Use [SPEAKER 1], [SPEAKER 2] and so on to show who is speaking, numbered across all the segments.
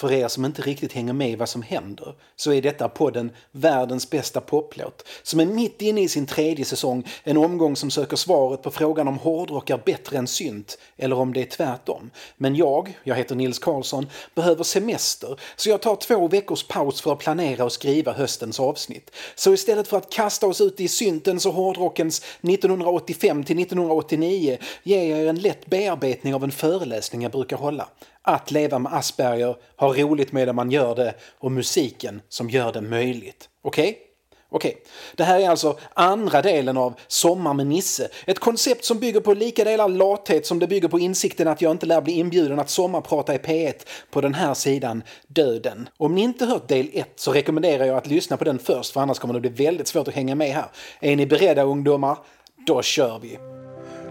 [SPEAKER 1] För er som inte riktigt hänger med i vad som händer så är detta podden Världens bästa poplåt som är mitt inne i sin tredje säsong, en omgång som söker svaret på frågan om hårdrock är bättre än synt eller om det är tvärtom. Men jag, jag heter Nils Karlsson, behöver semester så jag tar två veckors paus för att planera och skriva höstens avsnitt. Så istället för att kasta oss ut i syntens och hårdrockens 1985 till 1989 ger jag er en lätt bearbetning av en föreläsning jag brukar hålla att leva med Asperger, ha roligt medan man gör det och musiken som gör det möjligt. Okej? Okay? Okej, okay. det här är alltså andra delen av Sommar med Nisse. Ett koncept som bygger på lika delar lathet som det bygger på insikten att jag inte lär bli inbjuden att sommarprata i P1 på den här sidan döden. Om ni inte hört del 1 så rekommenderar jag att lyssna på den först för annars kommer det bli väldigt svårt att hänga med här. Är ni beredda ungdomar? Då kör vi!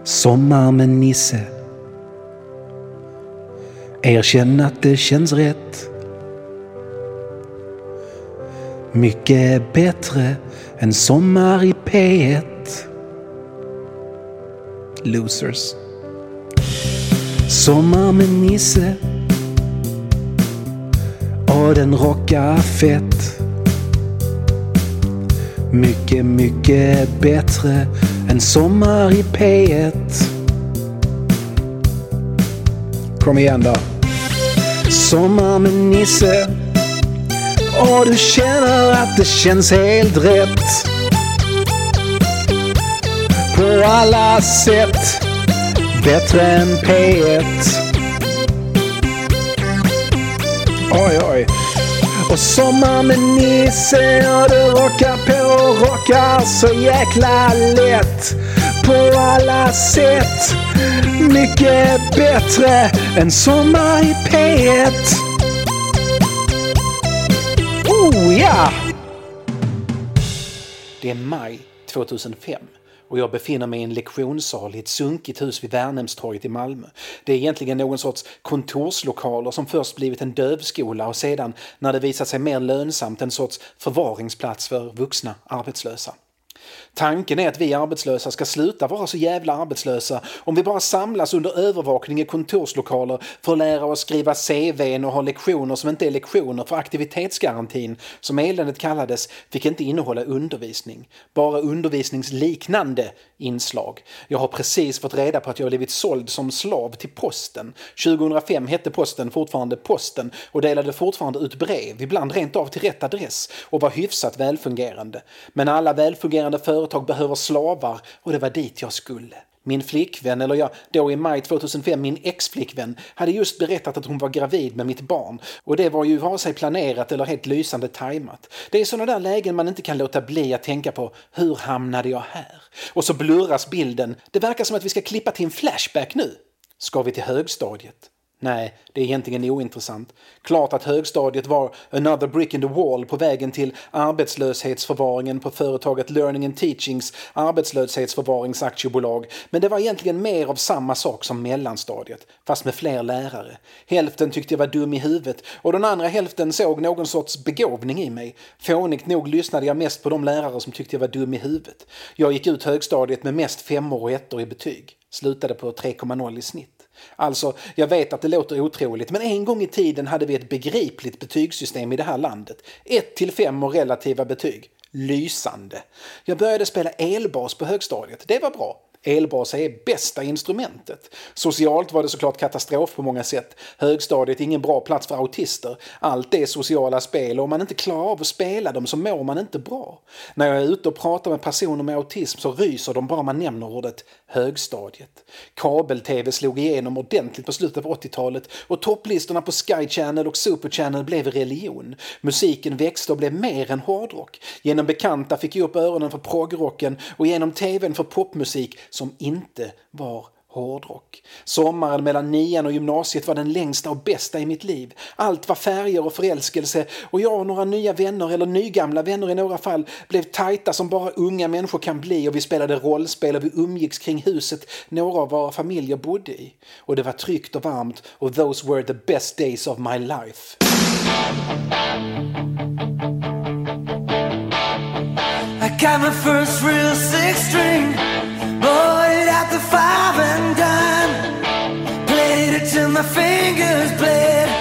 [SPEAKER 1] Sommar med Nisse Erkänn att det känns rätt. Mycket bättre än sommar i P1. Losers. Sommar med Nisse. Och den rockar fett. Mycket, mycket bättre än sommar i P1. Kom igen då. Sommar med Nisse. Och du känner att det känns helt rätt. På alla sätt. Bättre än P1. Oj, oj. Och sommar med Nisse och du rockar på och rockar så jäkla lätt. På alla sätt. Mycket bättre än Sommar i P1. Oh ja! Det är maj 2005 och jag befinner mig i en lektionssal i ett sunkigt hus vid Värnhemstorget i Malmö. Det är egentligen någon sorts kontorslokaler som först blivit en dövskola och sedan, när det visat sig mer lönsamt, en sorts förvaringsplats för vuxna arbetslösa. Tanken är att vi arbetslösa ska sluta vara så jävla arbetslösa om vi bara samlas under övervakning i kontorslokaler för att lära oss skriva CVn och ha lektioner som inte är lektioner för aktivitetsgarantin, som eländet kallades, fick inte innehålla undervisning. Bara undervisningsliknande inslag. Jag har precis fått reda på att jag blivit såld som slav till posten. 2005 hette posten fortfarande Posten och delade fortfarande ut brev, ibland rent av till rätt adress och var hyfsat välfungerande. Men alla välfungerande företag behöver slavar och det var dit jag skulle. Min flickvän, eller ja, då i maj 2005 min ex-flickvän, hade just berättat att hon var gravid med mitt barn. Och det var ju vare sig planerat eller helt lysande tajmat. Det är sådana där lägen man inte kan låta bli att tänka på, hur hamnade jag här? Och så blurras bilden. Det verkar som att vi ska klippa till en flashback nu. Ska vi till högstadiet? Nej, det är egentligen ointressant. Klart att högstadiet var another brick in the wall på vägen till arbetslöshetsförvaringen på företaget Learning and Teachings arbetslöshetsförvaringsaktiebolag. Men det var egentligen mer av samma sak som mellanstadiet, fast med fler lärare. Hälften tyckte jag var dum i huvudet och den andra hälften såg någon sorts begåvning i mig. Fånigt nog lyssnade jag mest på de lärare som tyckte jag var dum i huvudet. Jag gick ut högstadiet med mest femmor och ettor i betyg. Slutade på 3,0 i snitt. Alltså, jag vet att det låter otroligt, men en gång i tiden hade vi ett begripligt betygssystem i det här landet. 1 till 5 och relativa betyg. Lysande. Jag började spela elbas på högstadiet. Det var bra. Elbas är bästa instrumentet. Socialt var det såklart katastrof på många sätt. Högstadiet är ingen bra plats för autister. Allt är sociala spel och om man inte klarar av att spela dem så mår man inte bra. När jag är ute och pratar med personer med autism så ryser de bara man nämner ordet högstadiet. Kabel-tv slog igenom ordentligt på slutet av 80-talet och topplistorna på Sky Channel och Super Channel blev religion. Musiken växte och blev mer än hårdrock. Genom bekanta fick jag upp öronen för proggrocken och genom tvn för popmusik som inte var hårdrock. Sommaren mellan nian och gymnasiet var den längsta och bästa i mitt liv. Allt var färger och förälskelse och jag och några nya vänner, eller nygamla vänner i några fall, blev tajta som bara unga människor kan bli och vi spelade rollspel och vi umgicks kring huset några av våra familjer bodde i. Och det var tryggt och varmt och those were the best days of my life. I got my first real six string Bought it at the five and dime Played it till my fingers bled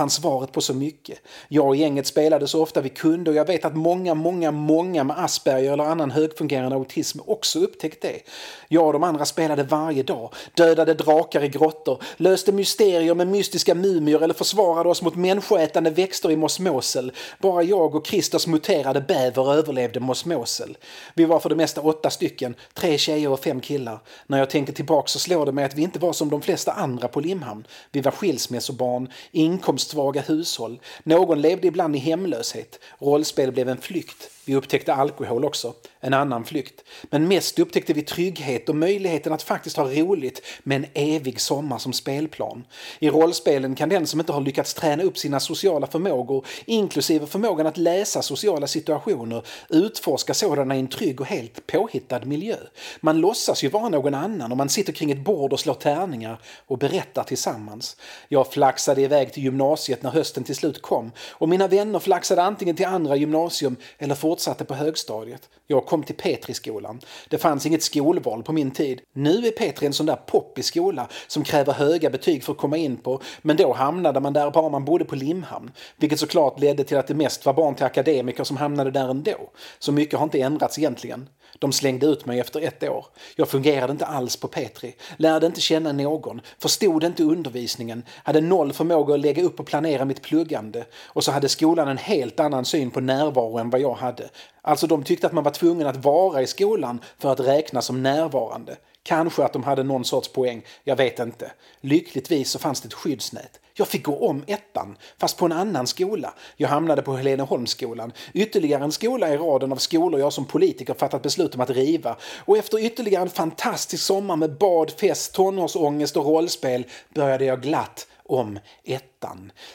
[SPEAKER 1] Fanns svaret på så mycket. Jag och gänget spelade så ofta vi kunde och jag vet att många, många, många med Asperger eller annan högfungerande autism också upptäckt det. Jag och de andra spelade varje dag, dödade drakar i grottor, löste mysterier med mystiska mumier eller försvarade oss mot människoätande växter i mosmosel. Bara jag och Christers muterade bäver överlevde mosmosel. Vi var för det mesta åtta stycken, tre tjejer och fem killar. När jag tänker tillbaka så slår det mig att vi inte var som de flesta andra på Limhamn. Vi var skilsmässobarn, inkomst inkomstsvaga hushåll. Någon levde ibland i hemlöshet. Rollspel blev en flykt. Vi upptäckte alkohol också, en annan flykt. Men mest upptäckte vi trygghet och möjligheten att faktiskt ha roligt med en evig sommar som spelplan. I rollspelen kan den som inte har lyckats träna upp sina sociala förmågor, inklusive förmågan att läsa sociala situationer, utforska sådana i en trygg och helt påhittad miljö. Man låtsas ju vara någon annan och man sitter kring ett bord och slår tärningar och berättar tillsammans. Jag flaxade iväg till gymnasiet när hösten till slut kom och mina vänner flaxade antingen till andra gymnasium eller fortsatte på högstadiet. Jag kom till Petriskolan. Det fanns inget skolval på min tid. Nu är Petri en sån där poppig skola som kräver höga betyg för att komma in på, men då hamnade man där bara man bodde på Limhamn. Vilket såklart ledde till att det mest var barn till akademiker som hamnade där ändå. Så mycket har inte ändrats egentligen. De slängde ut mig efter ett år. Jag fungerade inte alls på Petri, lärde inte känna någon, förstod inte undervisningen, hade noll förmåga att lägga upp och planera mitt pluggande och så hade skolan en helt annan syn på närvaro än vad jag hade. Alltså de tyckte att man var tvungen att vara i skolan för att räknas som närvarande. Kanske att de hade någon sorts poäng, jag vet inte. Lyckligtvis så fanns det ett skyddsnät. Jag fick gå om ettan, fast på en annan skola. Jag hamnade på Heleneholmsskolan, ytterligare en skola i raden av skolor jag som politiker fattat beslut om att riva. Och efter ytterligare en fantastisk sommar med bad, fest, tonårsångest och rollspel började jag glatt om ettan.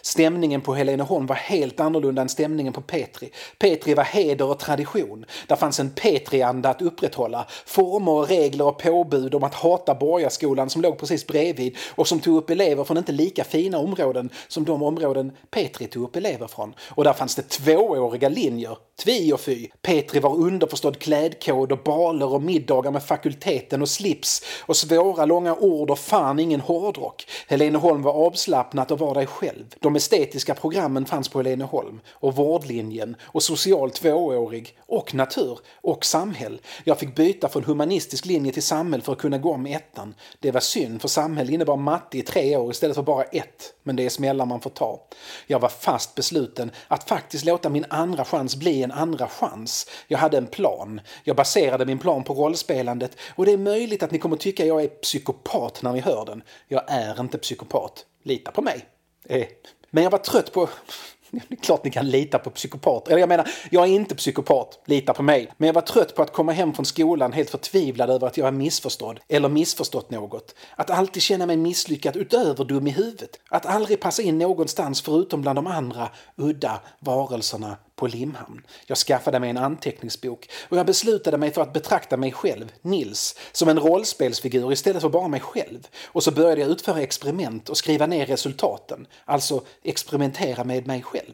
[SPEAKER 1] Stämningen på Heleneholm var helt annorlunda än stämningen på Petri. Petri var heder och tradition. Där fanns en Petri-anda att upprätthålla. Former och regler och påbud om att hata borgarskolan som låg precis bredvid och som tog upp elever från inte lika fina områden som de områden Petri tog upp elever från. Och där fanns det tvååriga linjer. Tvi och fy. Petri var underförstådd klädkod och baler och middagar med fakulteten och slips och svåra långa ord och fan ingen hårdrock. Heleneholm var avslappnat och var dig själv. De estetiska programmen fanns på Heleneholm och vårdlinjen och social tvåårig och natur och samhäll. Jag fick byta från humanistisk linje till samhäll för att kunna gå om ettan. Det var synd för samhäll innebar matte i tre år istället för bara ett. Men det är smällar man får ta. Jag var fast besluten att faktiskt låta min andra chans bli en andra chans. Jag hade en plan. Jag baserade min plan på rollspelandet och det är möjligt att ni kommer tycka jag är psykopat när ni hör den. Jag är inte psykopat. Lita på mig. Eh. Men jag var trött på det är klart ni kan lita på psykopater. Eller jag menar, jag är inte psykopat, lita på mig. Men jag var trött på att komma hem från skolan helt förtvivlad över att jag är missförstådd eller missförstått något. Att alltid känna mig misslyckad utöver dum i huvudet. Att aldrig passa in någonstans förutom bland de andra udda varelserna på Limhamn. Jag skaffade mig en anteckningsbok och jag beslutade mig för att betrakta mig själv, Nils, som en rollspelsfigur istället för bara mig själv. Och så började jag utföra experiment och skriva ner resultaten, alltså experimentera med mig själv.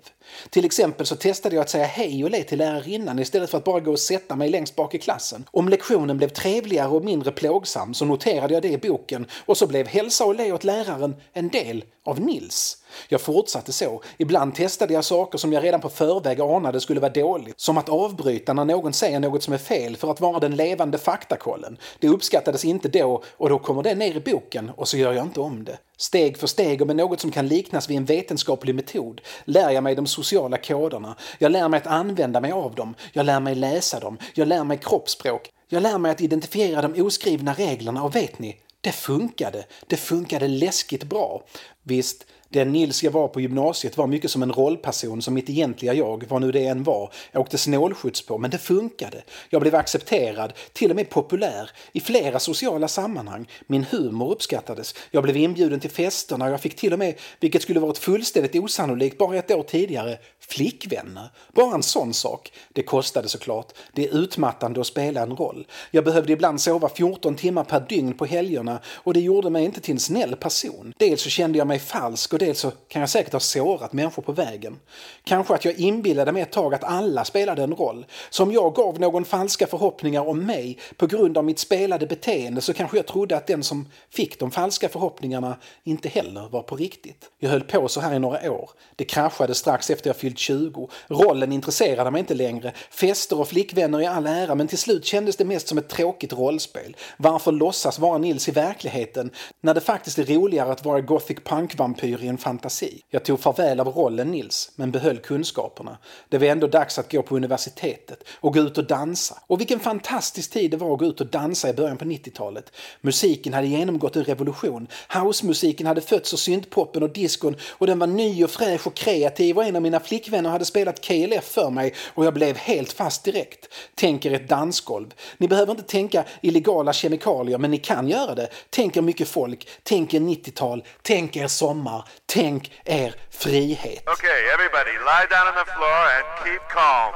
[SPEAKER 1] Till exempel så testade jag att säga hej och le till lärarinnan istället för att bara gå och sätta mig längst bak i klassen. Om lektionen blev trevligare och mindre plågsam så noterade jag det i boken och så blev hälsa och le åt läraren en del av Nils. Jag fortsatte så. Ibland testade jag saker som jag redan på förväg anade skulle vara dåligt. Som att avbryta när någon säger något som är fel för att vara den levande faktakollen. Det uppskattades inte då och då kommer det ner i boken och så gör jag inte om det. Steg för steg och med något som kan liknas vid en vetenskaplig metod lär jag mig de sociala koderna. Jag lär mig att använda mig av dem. Jag lär mig läsa dem. Jag lär mig kroppsspråk. Jag lär mig att identifiera de oskrivna reglerna och vet ni, det funkade. Det funkade läskigt bra. Visst, den Nils jag var på gymnasiet var mycket som en rollperson som mitt egentliga jag, vad nu det än var, jag åkte snålskjuts på, men det funkade. Jag blev accepterad, till och med populär, i flera sociala sammanhang. Min humor uppskattades. Jag blev inbjuden till festerna och jag fick till och med, vilket skulle varit fullständigt osannolikt bara ett år tidigare, flickvänner. Bara en sån sak. Det kostade såklart. Det är utmattande att spela en roll. Jag behövde ibland sova 14 timmar per dygn på helgerna och det gjorde mig inte till en snäll person. Dels så kände jag mig falsk och del så kan jag säkert ha sårat människor på vägen. Kanske att jag inbillade mig ett tag att alla spelade en roll. Så om jag gav någon falska förhoppningar om mig på grund av mitt spelade beteende så kanske jag trodde att den som fick de falska förhoppningarna inte heller var på riktigt. Jag höll på så här i några år. Det kraschade strax efter jag fyllt 20. Rollen intresserade mig inte längre. Fester och flickvänner i all ära men till slut kändes det mest som ett tråkigt rollspel. Varför låtsas vara Nils i verkligheten när det faktiskt är roligare att vara gothic punk-vampyr i en fantasi? Jag tog farväl av rollen Nils, men behöll kunskaperna. Det var ändå dags att gå på universitetet och gå ut och dansa. Och vilken fantastisk tid det var att gå ut och dansa i början på 90-talet. Musiken hade genomgått en revolution. Housemusiken hade fötts och syntpoppen och diskon och den var ny och fräsch och kreativ och en av mina flickvänner hade spelat KLF för mig och jag blev helt fast direkt. Tänk er ett dansgolv. Ni behöver inte tänka illegala kemikalier men ni kan göra det. Tänk er mycket folk, tänk er 90-tal, tänk er sommar, tänk er frihet.
[SPEAKER 2] Okay, everybody, lie down on the floor and keep calm.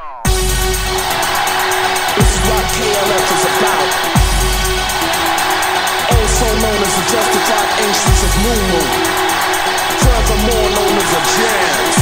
[SPEAKER 3] This is what KLF is about. Also known as the justified ancients of New Moon. Furthermore known as the jams.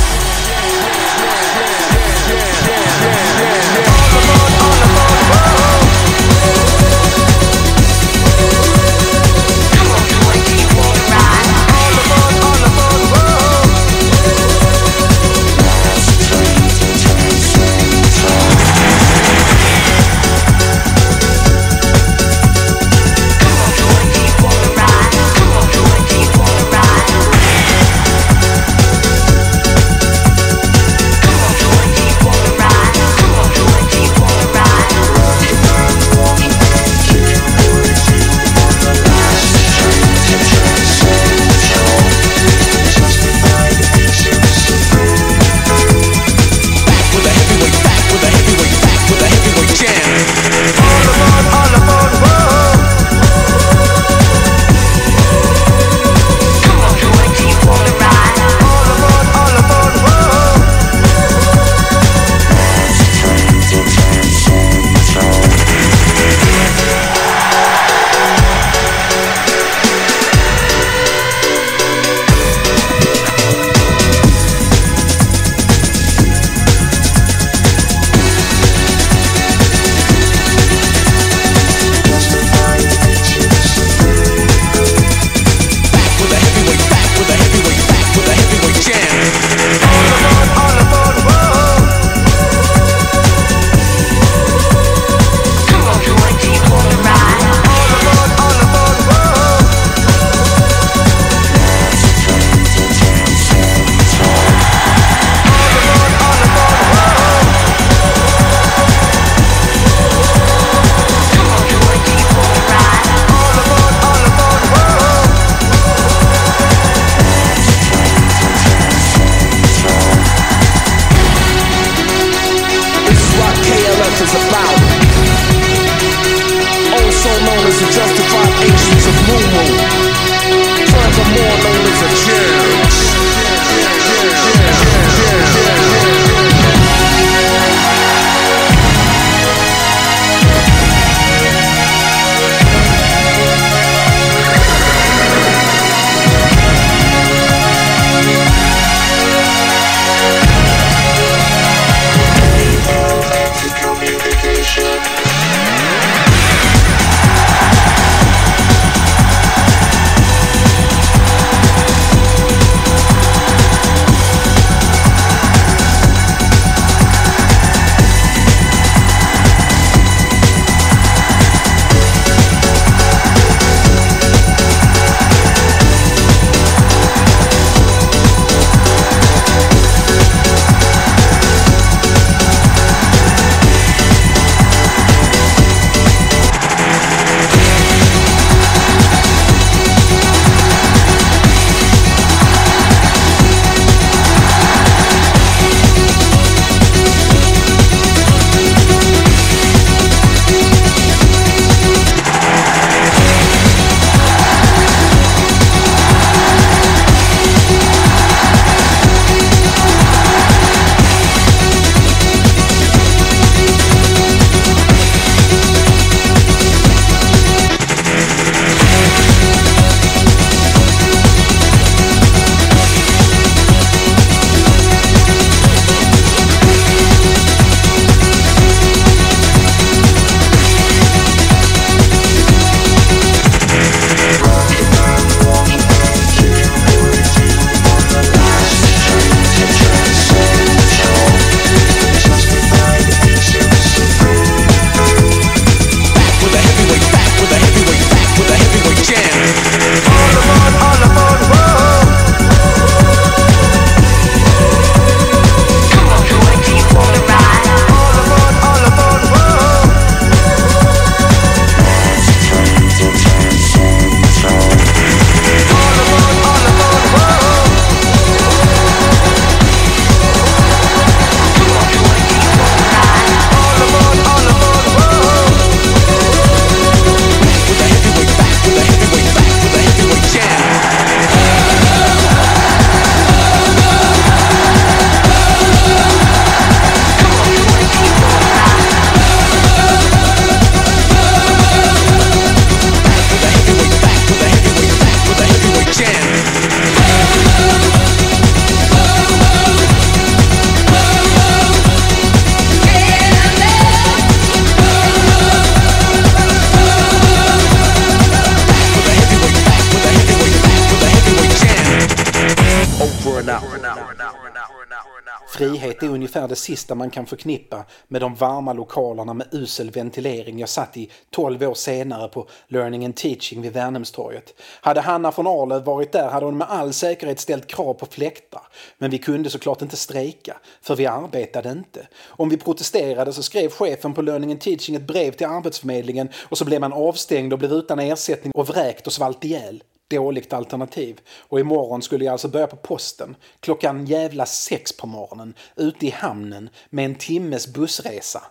[SPEAKER 1] Ungefär det sista man kan förknippa med de varma lokalerna med usel ventilering jag satt i 12 år senare på Learning and Teaching vid Värnhemstorget. Hade Hanna från Arlöv varit där hade hon med all säkerhet ställt krav på fläktar. Men vi kunde såklart inte strejka, för vi arbetade inte. Om vi protesterade så skrev chefen på Learning and Teaching ett brev till Arbetsförmedlingen och så blev man avstängd och blev utan ersättning och vräkt och svalt ihjäl dåligt alternativ. Och imorgon skulle jag alltså börja på posten klockan jävla sex på morgonen ute i hamnen med en timmes bussresa.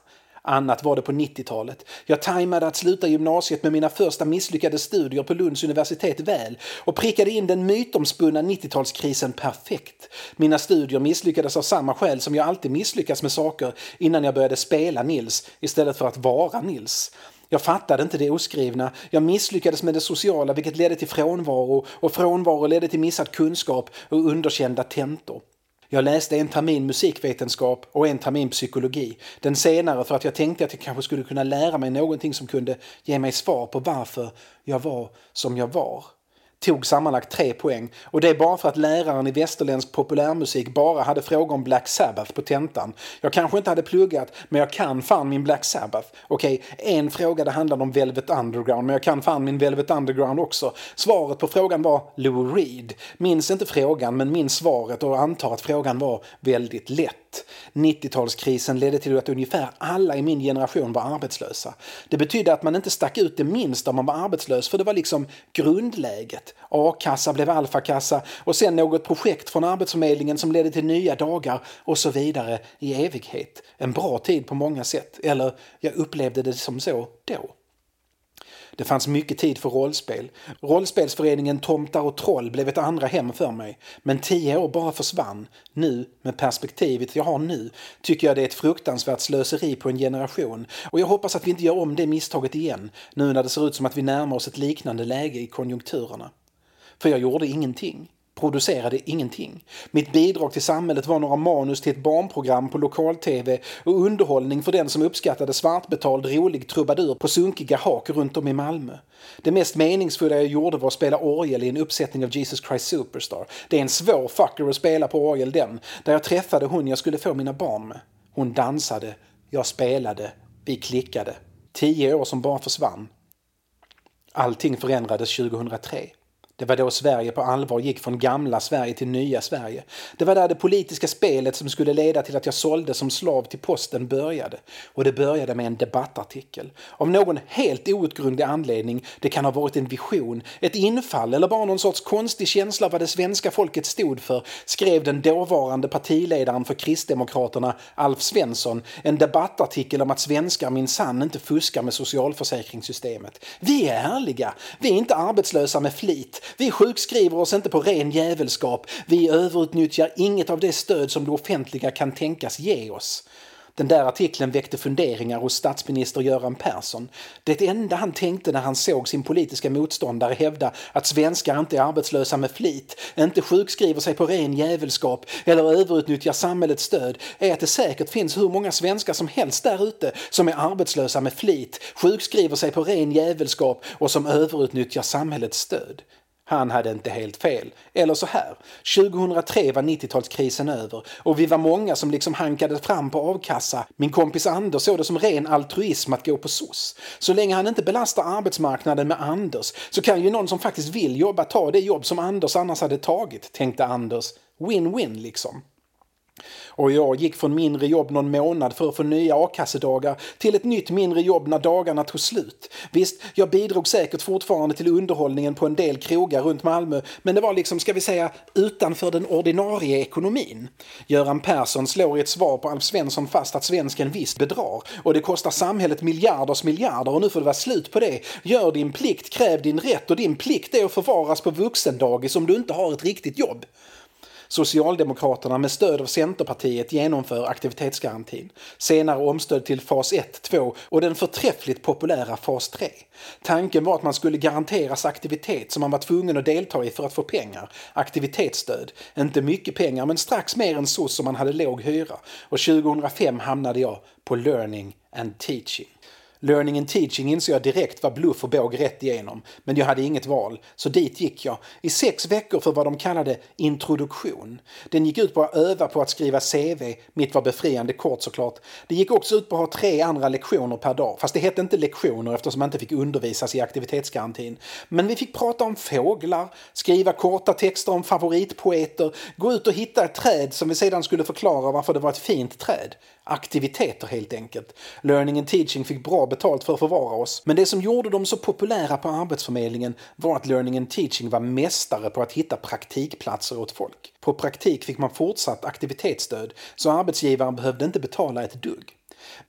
[SPEAKER 1] Annat var det på 90-talet. Jag tajmade att sluta gymnasiet med mina första misslyckade studier på Lunds universitet väl och prickade in den mytomspunna 90-talskrisen perfekt. Mina studier misslyckades av samma skäl som jag alltid misslyckas med saker innan jag började spela Nils istället för att vara Nils. Jag fattade inte det oskrivna. Jag misslyckades med det sociala vilket ledde till frånvaro och frånvaro ledde till missad kunskap och underkända tentor. Jag läste en termin musikvetenskap och en termin psykologi. Den senare för att jag tänkte att jag kanske skulle kunna lära mig någonting som kunde ge mig svar på varför jag var som jag var tog sammanlagt tre poäng. Och det är bara för att läraren i västerländsk populärmusik bara hade frågor om Black Sabbath på tentan. Jag kanske inte hade pluggat, men jag kan fan min Black Sabbath. Okej, okay, en fråga det handlade om Velvet Underground, men jag kan fan min Velvet Underground också. Svaret på frågan var Lou Reed. Minns inte frågan, men minns svaret och antar att frågan var väldigt lätt. 90-talskrisen ledde till att ungefär alla i min generation var arbetslösa. Det betydde att man inte stack ut det minsta om man var arbetslös, för det var liksom grundläget. A-kassa blev alfakassa och sen något projekt från Arbetsförmedlingen som ledde till nya dagar och så vidare i evighet. En bra tid på många sätt, eller jag upplevde det som så då. Det fanns mycket tid för rollspel. Rollspelsföreningen Tomtar och Troll blev ett andra hem för mig. Men tio år bara försvann. Nu, med perspektivet jag har nu, tycker jag det är ett fruktansvärt slöseri på en generation. Och jag hoppas att vi inte gör om det misstaget igen, nu när det ser ut som att vi närmar oss ett liknande läge i konjunkturerna. För jag gjorde ingenting producerade ingenting. Mitt bidrag till samhället var några manus till ett barnprogram på lokal-tv och underhållning för den som uppskattade svartbetald rolig trubadur på sunkiga hak runt om i Malmö. Det mest meningsfulla jag gjorde var att spela orgel i en uppsättning av Jesus Christ Superstar. Det är en svår fucker att spela på orgel den, där jag träffade hon jag skulle få mina barn med. Hon dansade, jag spelade, vi klickade. Tio år som bara försvann. Allting förändrades 2003. Det var då Sverige på allvar gick från gamla Sverige till nya Sverige. Det var där det politiska spelet som skulle leda till att jag sålde som slav till posten började. Och det började med en debattartikel. Av någon helt outgrundlig anledning, det kan ha varit en vision, ett infall eller bara någon sorts konstig känsla vad det svenska folket stod för, skrev den dåvarande partiledaren för Kristdemokraterna, Alf Svensson, en debattartikel om att svenskar minsann inte fuskar med socialförsäkringssystemet. Vi är ärliga, vi är inte arbetslösa med flit, vi sjukskriver oss inte på ren jävelskap. Vi överutnyttjar inget av det stöd som det offentliga kan tänkas ge oss. Den där artikeln väckte funderingar hos statsminister Göran Persson. Det enda han tänkte när han såg sin politiska motståndare hävda att svenskar inte är arbetslösa med flit, inte sjukskriver sig på ren jävelskap eller överutnyttjar samhällets stöd är att det säkert finns hur många svenskar som helst där ute som är arbetslösa med flit, sjukskriver sig på ren jävelskap och som överutnyttjar samhällets stöd. Han hade inte helt fel. Eller så här. 2003 var 90-talskrisen över och vi var många som liksom hankade fram på avkassa. Min kompis Anders såg det som ren altruism att gå på SOS. Så länge han inte belastar arbetsmarknaden med Anders så kan ju någon som faktiskt vill jobba ta det jobb som Anders annars hade tagit, tänkte Anders. Win-win liksom. Och jag gick från mindre jobb någon månad för att få nya a-kassedagar till ett nytt mindre jobb när dagarna tog slut. Visst, jag bidrog säkert fortfarande till underhållningen på en del krogar runt Malmö, men det var liksom, ska vi säga, utanför den ordinarie ekonomin. Göran Persson slår i ett svar på Alf Svensson fast att svensken visst bedrar och det kostar samhället miljarders miljarder och nu får det vara slut på det. Gör din plikt, kräv din rätt och din plikt är att förvaras på vuxendagis om du inte har ett riktigt jobb. Socialdemokraterna med stöd av Centerpartiet genomför aktivitetsgarantin. Senare omstöd till fas 1, 2 och den förträffligt populära fas 3. Tanken var att man skulle garanteras aktivitet som man var tvungen att delta i för att få pengar. Aktivitetsstöd. Inte mycket pengar men strax mer än så som man hade låg hyra. Och 2005 hamnade jag på learning and teaching. Learning and teaching insåg jag direkt var bluff och båg rätt igenom, men jag hade inget val, så dit gick jag. I sex veckor för vad de kallade introduktion. Den gick ut på att öva på att skriva CV, mitt var befriande kort såklart. Det gick också ut på att ha tre andra lektioner per dag, fast det hette inte lektioner eftersom man inte fick undervisas i aktivitetsgarantin. Men vi fick prata om fåglar, skriva korta texter om favoritpoeter, gå ut och hitta ett träd som vi sedan skulle förklara varför det var ett fint träd. Aktiviteter helt enkelt. Learning and teaching fick bra betalt för att förvara oss. Men det som gjorde dem så populära på Arbetsförmedlingen var att Learning and teaching var mästare på att hitta praktikplatser åt folk. På praktik fick man fortsatt aktivitetsstöd, så arbetsgivaren behövde inte betala ett dugg.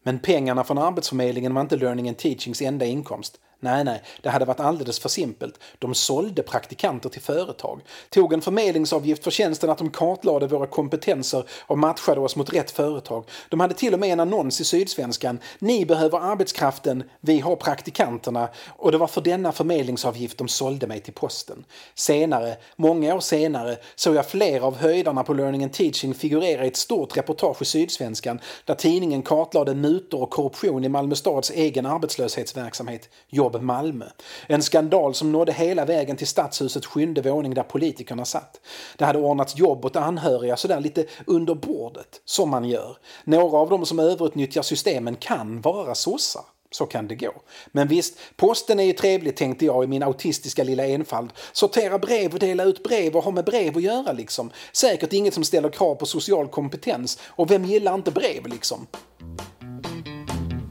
[SPEAKER 1] Men pengarna från Arbetsförmedlingen var inte Learning and Teachings enda inkomst. Nej, nej, det hade varit alldeles för simpelt. De sålde praktikanter till företag, tog en förmedlingsavgift för tjänsten att de kartlade våra kompetenser och matchade oss mot rätt företag. De hade till och med en annons i Sydsvenskan. Ni behöver arbetskraften, vi har praktikanterna. Och det var för denna förmedlingsavgift de sålde mig till posten. Senare, många år senare, såg jag flera av höjdarna på Learning and Teaching figurera i ett stort reportage i Sydsvenskan där tidningen kartlade mutor och korruption i Malmö stads egen arbetslöshetsverksamhet, Jobb Malmö. En skandal som nådde hela vägen till stadshusets sjunde våning där politikerna satt. Det hade ordnats jobb åt anhöriga sådär lite under bordet, som man gör. Några av dem som överutnyttjar systemen kan vara sossar. Så kan det gå. Men visst, posten är ju trevlig tänkte jag i min autistiska lilla enfald. Sortera brev och dela ut brev och ha med brev att göra liksom. Säkert inget som ställer krav på social kompetens. Och vem gillar inte brev liksom?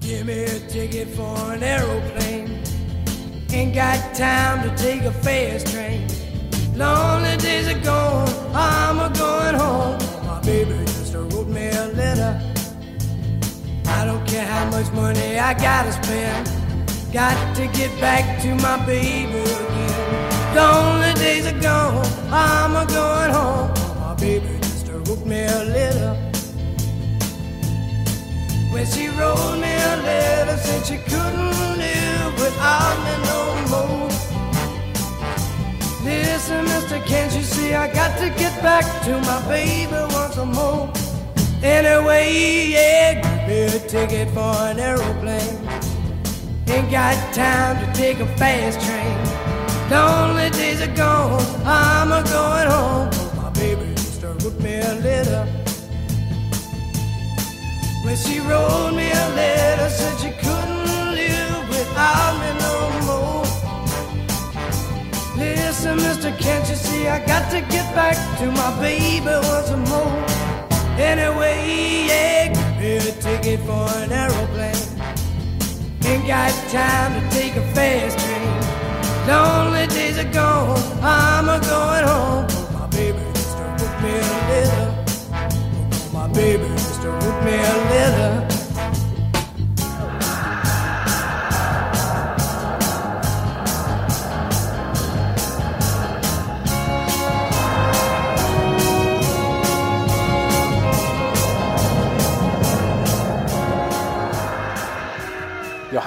[SPEAKER 4] Give me a ticket for an aeroplane. Ain't got time to take a fast train. Lonely days are gone, I'm a going home. My baby just wrote me a letter. I don't care how much money I gotta spend. Got to get back to my baby again. Lonely days are gone, I'm a going home. My baby just wrote me a letter. When she wrote me a letter, said she couldn't live without me no more. Listen, mister, can't you see I got to get back to my baby once more? Anyway, yeah, give me a ticket for an aeroplane. Ain't got time to take a fast train. Lonely days are gone, I'm a going home. My baby just wrote me a letter. When she wrote me a letter, said she couldn't without me no more. Listen, mister, can't you see I got to get back to my baby once more? Anyway, yeah, me a ticket for an aeroplane. Ain't got time to take a fast train. Lonely days are gone, I'm a going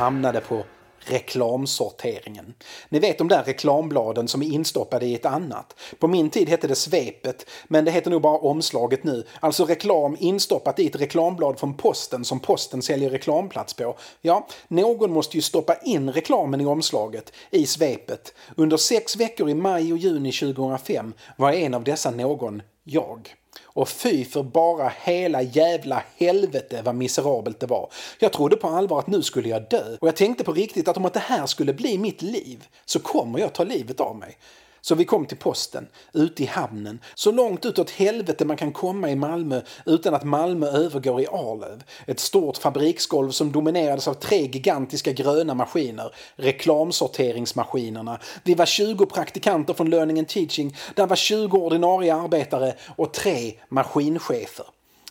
[SPEAKER 1] hamnade på reklamsorteringen. Ni vet de där reklambladen som är instoppade i ett annat. På min tid hette det svepet, men det heter nog bara omslaget nu. Alltså reklam instoppat i ett reklamblad från posten som posten säljer reklamplats på. Ja, någon måste ju stoppa in reklamen i omslaget, i svepet. Under sex veckor i maj och juni 2005 var en av dessa någon jag. Och fy för bara hela jävla helvete vad miserabelt det var. Jag trodde på allvar att nu skulle jag dö. Och jag tänkte på riktigt att om att det här skulle bli mitt liv så kommer jag ta livet av mig. Så vi kom till posten, ute i hamnen, så långt utåt helvete man kan komma i Malmö utan att Malmö övergår i Arlöv. Ett stort fabriksgolv som dominerades av tre gigantiska gröna maskiner, reklamsorteringsmaskinerna. Vi var 20 praktikanter från Learning and Teaching, där var 20 ordinarie arbetare och tre maskinchefer.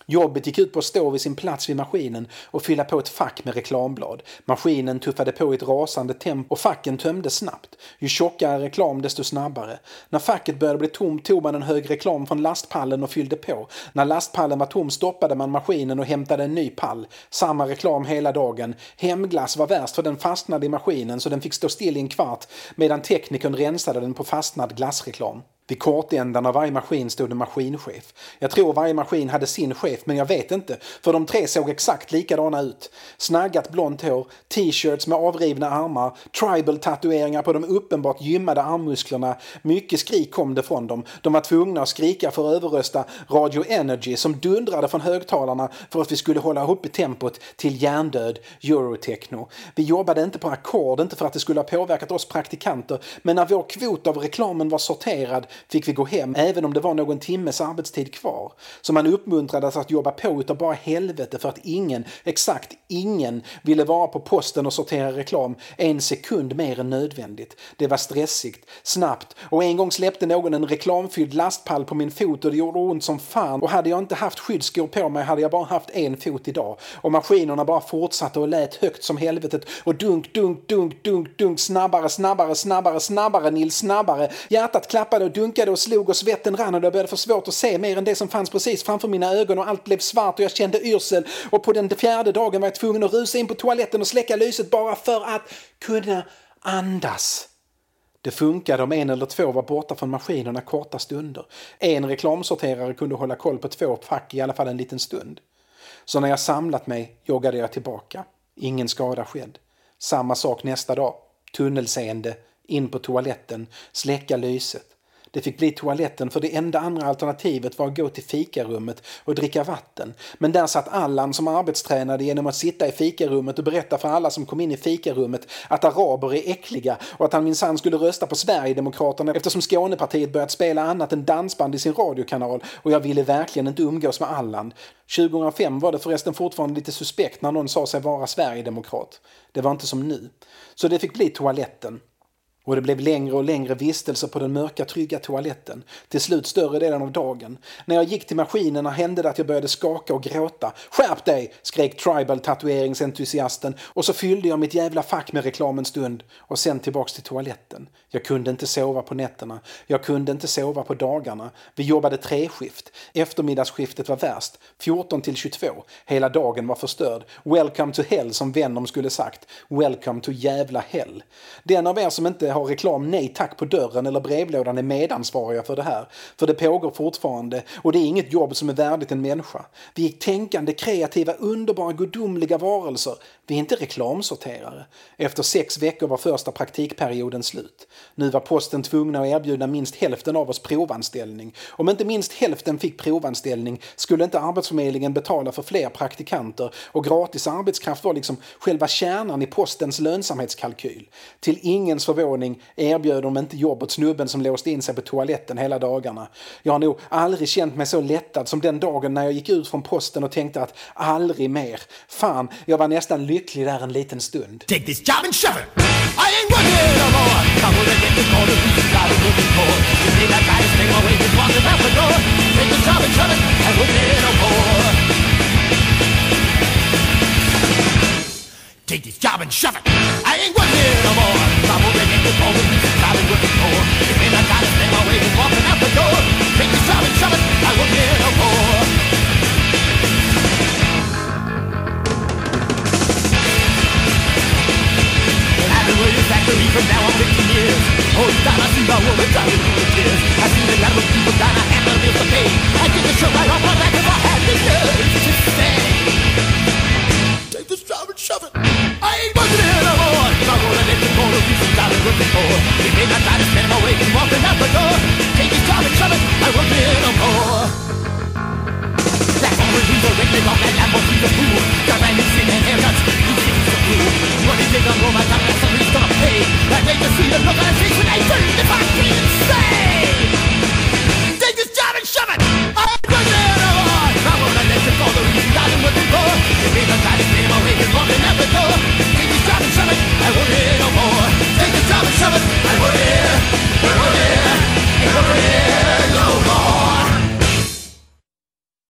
[SPEAKER 1] Jobbet gick ut på att stå vid sin plats vid maskinen och fylla på ett fack med reklamblad. Maskinen tuffade på i ett rasande tempo och facken tömdes snabbt. Ju tjockare reklam desto snabbare. När facket började bli tomt tog man en hög reklam från lastpallen och fyllde på. När lastpallen var tom stoppade man maskinen och hämtade en ny pall. Samma reklam hela dagen. Hemglass var värst för den fastnade i maskinen så den fick stå still i en kvart medan teknikern rensade den på fastnad glassreklam. Vid kortändan av varje maskin stod en maskinchef. Jag tror varje maskin hade sin chef, men jag vet inte, för de tre såg exakt likadana ut. Snaggat blont hår, t-shirts med avrivna armar, tribal-tatueringar på de uppenbart gymmade armmusklerna. Mycket skrik kom det från dem. De var tvungna att skrika för att överrösta Radio Energy som dundrade från högtalarna för att vi skulle hålla uppe tempot till hjärndöd eurotechno. Vi jobbade inte på ackord, inte för att det skulle ha påverkat oss praktikanter, men när vår kvot av reklamen var sorterad fick vi gå hem även om det var någon timmes arbetstid kvar. Så man uppmuntrades att jobba på utav bara helvete för att ingen, exakt ingen, ville vara på posten och sortera reklam en sekund mer än nödvändigt. Det var stressigt, snabbt och en gång släppte någon en reklamfylld lastpall på min fot och det gjorde ont som fan och hade jag inte haft skyddsskor på mig hade jag bara haft en fot idag. Och maskinerna bara fortsatte och lät högt som helvetet och dunk, dunk, dunk, dunk, dunk, snabbare, snabbare, snabbare, snabbare, Nils, snabbare. Hjärtat klappade och dunkade och slog och svetten rann och det började få svårt att se mer än det som fanns precis framför mina ögon och allt blev svart och jag kände yrsel och på den fjärde dagen var jag tvungen att rusa in på toaletten och släcka lyset bara för att kunna andas. Det funkade om en eller två var borta från maskinerna korta stunder. En reklamsorterare kunde hålla koll på två fack i alla fall en liten stund. Så när jag samlat mig joggade jag tillbaka. Ingen skada skedd. Samma sak nästa dag. Tunnelseende, in på toaletten, släcka lyset. Det fick bli toaletten för det enda andra alternativet var att gå till fikarummet och dricka vatten. Men där satt Allan som arbetstränade genom att sitta i fikarummet och berätta för alla som kom in i fikarummet att araber är äckliga och att han minsann skulle rösta på Sverigedemokraterna eftersom Skånepartiet börjat spela annat än dansband i sin radiokanal och jag ville verkligen inte umgås med Allan. 2005 var det förresten fortfarande lite suspekt när någon sa sig vara Sverigedemokrat. Det var inte som nu. Så det fick bli toaletten. Och det blev längre och längre vistelser på den mörka trygga toaletten. Till slut större delen av dagen. När jag gick till maskinerna hände det att jag började skaka och gråta. Skärp dig! skrek tribal tatueringsentusiasten och så fyllde jag mitt jävla fack med reklam en stund och sen tillbaks till toaletten. Jag kunde inte sova på nätterna. Jag kunde inte sova på dagarna. Vi jobbade treskift. Eftermiddagsskiftet var värst. 14 till 22. Hela dagen var förstörd. Welcome to hell som Venom skulle sagt. Welcome to jävla hell. Den av er som inte har reklam nej tack på dörren eller brevlådan är medansvariga för det här. För det pågår fortfarande och det är inget jobb som är värdigt en människa. Vi är tänkande, kreativa, underbara, gudomliga varelser. Vi är inte reklamsorterare. Efter sex veckor var första praktikperioden slut. Nu var posten tvungna att erbjuda minst hälften av oss provanställning. Om inte minst hälften fick provanställning skulle inte Arbetsförmedlingen betala för fler praktikanter och gratis arbetskraft var liksom själva kärnan i postens lönsamhetskalkyl. Till ingens förvåning erbjöd de inte jobb åt snubben som låste in sig på toaletten hela dagarna. Jag har nog aldrig känt mig så lättad som den dagen när jag gick ut från posten och tänkte att aldrig mer. Fan, jag var nästan lycklig där en liten stund.
[SPEAKER 5] Take this job and shove it. I ain't working no more. Come on and get the call to be got a looking for. You see that gotta stay away just walking out the door. Take this job and shove it. I ain't get no more. Take this job and shove it. I ain't working no more. Door.